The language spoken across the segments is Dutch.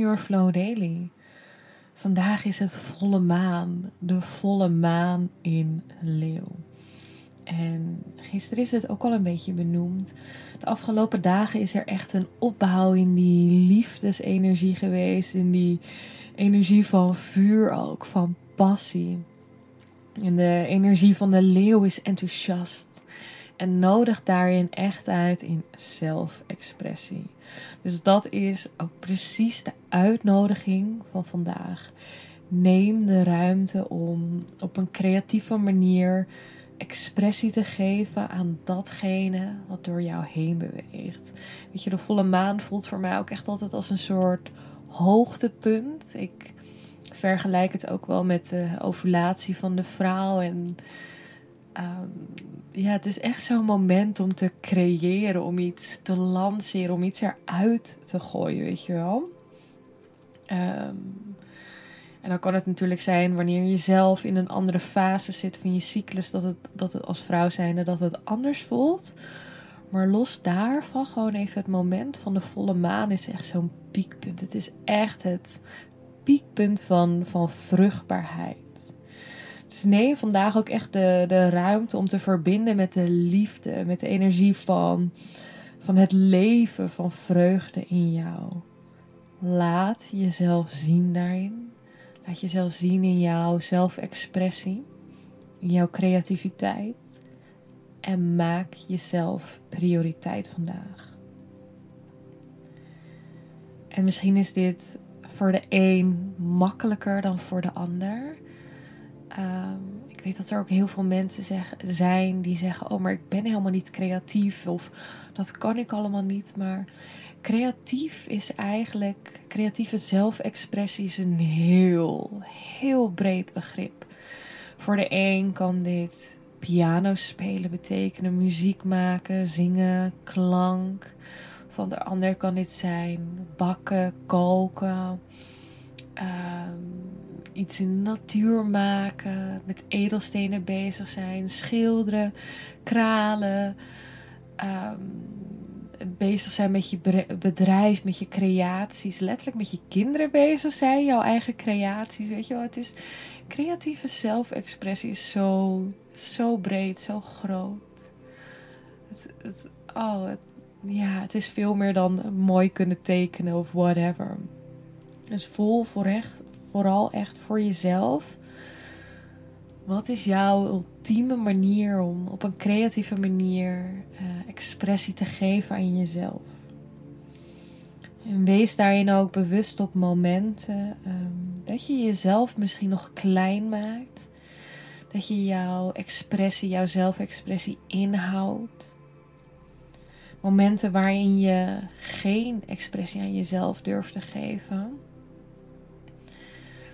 Your Flow Daily. Vandaag is het volle maan, de volle maan in Leeuw. En gisteren is het ook al een beetje benoemd. De afgelopen dagen is er echt een opbouw in die liefdesenergie geweest, in die energie van vuur ook, van passie. En de energie van de leeuw is enthousiast en nodig daarin echt uit in zelfexpressie. Dus dat is ook precies de uitnodiging van vandaag. Neem de ruimte om op een creatieve manier expressie te geven aan datgene wat door jou heen beweegt. Weet je, de volle maan voelt voor mij ook echt altijd als een soort hoogtepunt. Ik vergelijk het ook wel met de ovulatie van de vrouw en Ehm, ja, het is echt zo'n moment om te creëren, om iets te lanceren, om iets eruit te gooien, weet je wel. Ehm, en dan kan het natuurlijk zijn wanneer je zelf in een andere fase zit van je cyclus, dat het, dat het als vrouw zijnde dat het anders voelt. Maar los daarvan, gewoon even het moment van de volle maan is echt zo'n piekpunt. Het is echt het piekpunt van, van vruchtbaarheid. Dus vandaag ook echt de, de ruimte om te verbinden met de liefde, met de energie van, van het leven, van vreugde in jou. Laat jezelf zien daarin. Laat jezelf zien in jouw zelfexpressie, in jouw creativiteit. En maak jezelf prioriteit vandaag. En misschien is dit voor de een makkelijker dan voor de ander. Ehm, ik weet dat er ook heel veel mensen zijn die zeggen: Oh, maar ik ben helemaal niet creatief. Of dat kan ik allemaal niet. Maar creatief is eigenlijk. Creatieve zelfexpressie is een heel, heel breed begrip. Voor de een kan dit piano spelen betekenen, muziek maken, zingen, klank. Van de ander kan dit zijn bakken, koken. Um, iets in natuur maken, met edelstenen bezig zijn, schilderen, kralen, ehm, bezig zijn met je bedrijf, met je creaties, letterlijk met je kinderen bezig zijn, jouw eigen creaties, weet je wel. Het is, creatieve zelfexpressie is zo, zo breed, zo groot. Het, het, oh, het, ja, het is veel meer dan mooi kunnen tekenen of whatever. Dus vol voor recht, vooral echt voor jezelf. Wat is jouw ultieme manier om op een creatieve manier uh, expressie te geven aan jezelf? En wees daarin ook bewust op momenten um, dat je jezelf misschien nog klein maakt. Dat je jouw expressie, jouw zelfexpressie inhoudt. Momenten waarin je geen expressie aan jezelf durft te geven.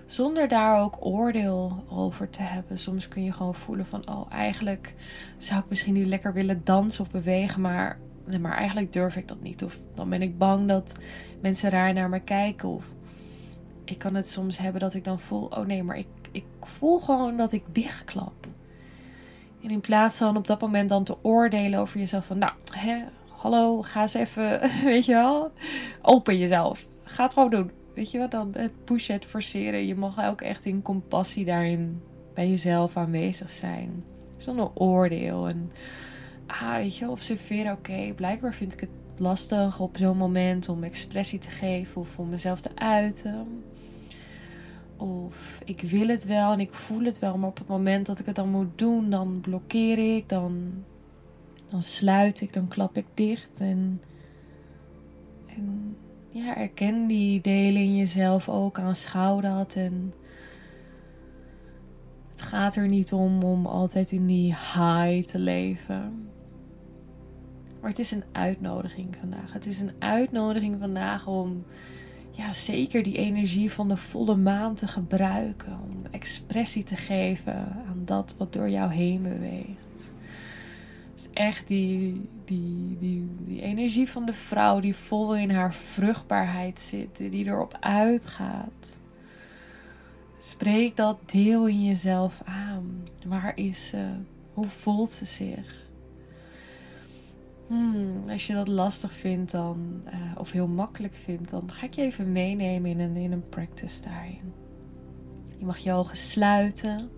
Zonder daar ook oordeel over te hebben. Soms kun je gewoon voelen van, oh eigenlijk zou ik misschien nu lekker willen dansen of bewegen, maar, maar eigenlijk durf ik dat niet. Of dan ben ik bang dat mensen raar naar me kijken. Of ik kan het soms hebben dat ik dan voel, oh nee, maar ik, ik voel gewoon dat ik dichtklap. En in plaats van op dat moment dan te oordelen over jezelf van, nou, hè, hallo, ga eens even, weet je wel, open jezelf. Ga het gewoon doen weet je wat, dan het pushen, het forceren. Je mag ook echt in compassie daarin bij jezelf aanwezig zijn. Zonder oordeel. En ah, weet je, observeren, oké, blijkbaar vind ik het lastig op zo'n moment om expressie te geven of om mezelf te uiten. Of ik wil het wel en ik voel het wel, maar op het moment dat ik het dan moet doen, dan blokkeer ik, dan, dan sluit ik, dan klap ik dicht. En, en ja, erken die delen in jezelf ook, aanschouw dat. En het gaat er niet om om altijd in die high te leven. Maar het is een uitnodiging vandaag. Het is een uitnodiging vandaag om ja, zeker die energie van de volle maan te gebruiken. Om expressie te geven aan dat wat door jou heen beweegt. Echt die, die, die, die energie van de vrouw die vol in haar vruchtbaarheid zit. Die erop uitgaat. Spreek dat deel in jezelf aan. Waar is ze? Hoe voelt ze zich? Hmm, als je dat lastig vindt dan, uh, of heel makkelijk vindt, dan ga ik je even meenemen in een, in een practice daarin. Je mag je ogen sluiten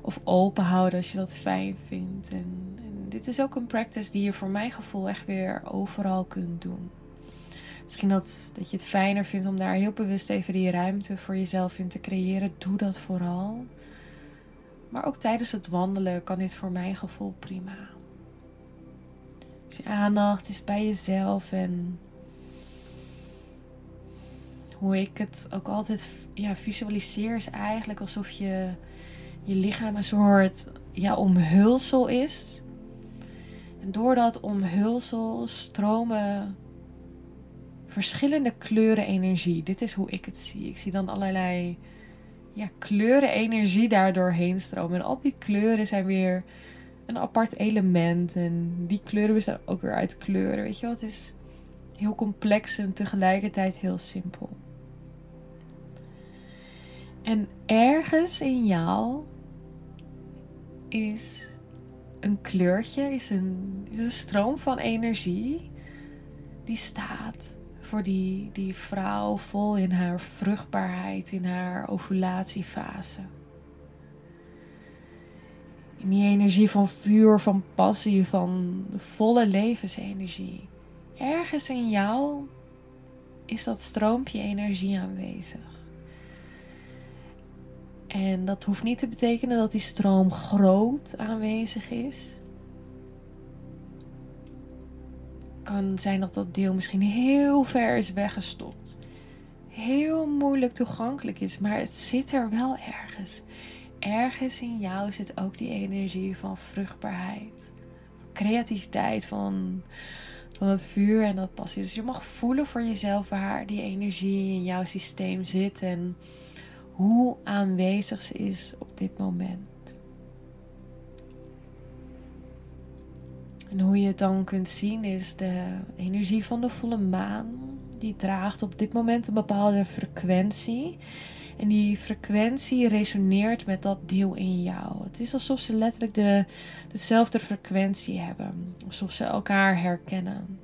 of open houden als je dat fijn vindt. En dit is ook een practice die je voor mijn gevoel echt weer overal kunt doen. Misschien dat, dat je het fijner vindt om daar heel bewust even die ruimte voor jezelf in te creëren. Doe dat vooral. Maar ook tijdens het wandelen kan dit voor mijn gevoel prima. Dus je aandacht is bij jezelf en hoe ik het ook altijd ja, visualiseer is eigenlijk alsof je je lichaam een soort ja, omhulsel is. En door dat omhulsel stromen verschillende kleuren energie. Dit is hoe ik het zie. Ik zie dan allerlei ja, kleuren energie daardoor heen stromen. En al die kleuren zijn weer een apart element. En die kleuren bestaan ook weer uit kleuren. Weet je wel, het is heel complex en tegelijkertijd heel simpel. En ergens in jou is een kleurtje, is een, een stroom van energie die staat voor die, die vrouw vol in haar vruchtbaarheid, in haar ovulatiefase. In die energie van vuur, van passie, van volle levensenergie. Ergens in jou is dat stroompje energie aanwezig. En dat hoeft niet te betekenen dat die stroom groot aanwezig is. kan zijn dat dat deel misschien heel ver is weggestopt. Heel moeilijk toegankelijk is, maar het zit er wel ergens. Ergens in jou zit ook die energie van vruchtbaarheid, creativiteit, van, van het vuur en dat passie. Dus je mag voelen voor jezelf waar die energie in jouw systeem zit en hoe aanwezig ze is op dit moment. En hoe je het dan kunt zien is de energie van de volle maan. Die draagt op dit moment een bepaalde frequentie. En die frequentie resoneert met dat deel in jou. Het is alsof ze letterlijk de, dezelfde frequentie hebben. Alsof ze elkaar herkennen.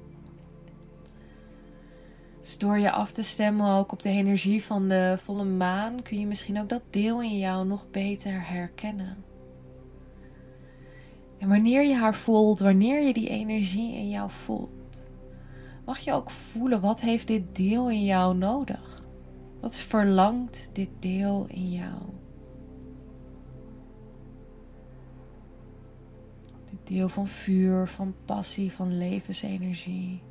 Dus door je af te stemmen ook op de energie van de volle maan, kun je misschien ook dat deel in jou nog beter herkennen. En wanneer je haar voelt, wanneer je die energie in jou voelt, mag je ook voelen wat heeft dit deel in jou nodig? Wat verlangt dit deel in jou? Dit deel van vuur, van passie, van levensenergie.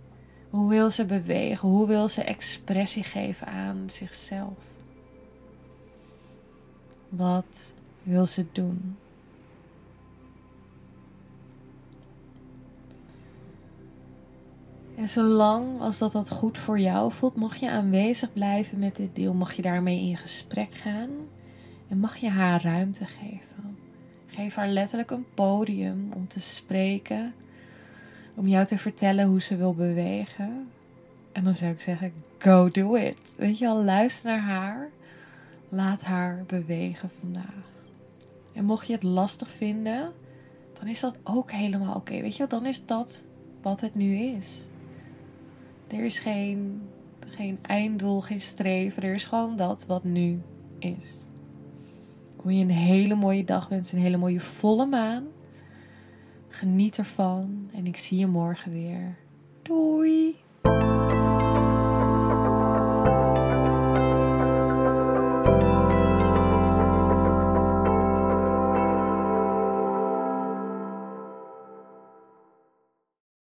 Hoe wil ze bewegen? Hoe wil ze expressie geven aan zichzelf? Wat wil ze doen? En zolang als dat dat goed voor jou voelt, mag je aanwezig blijven met dit deel. Mag je daarmee in gesprek gaan en mag je haar ruimte geven. Geef haar letterlijk een podium om te spreken, om jou te vertellen hoe ze wil bewegen. En dan zou ik zeggen, go do it. Weet je al, luister naar haar. Laat haar bewegen vandaag. En mocht je het lastig vinden, dan is dat ook helemaal oké. Weet je, dan is dat wat het nu is. Er is geen, geen einddoel, geen streven. Er is gewoon dat wat nu is. Ik wil je een hele mooie dag wensen, een hele mooie volle maan. Geniet ervan en ik zie je morgen weer. Doei!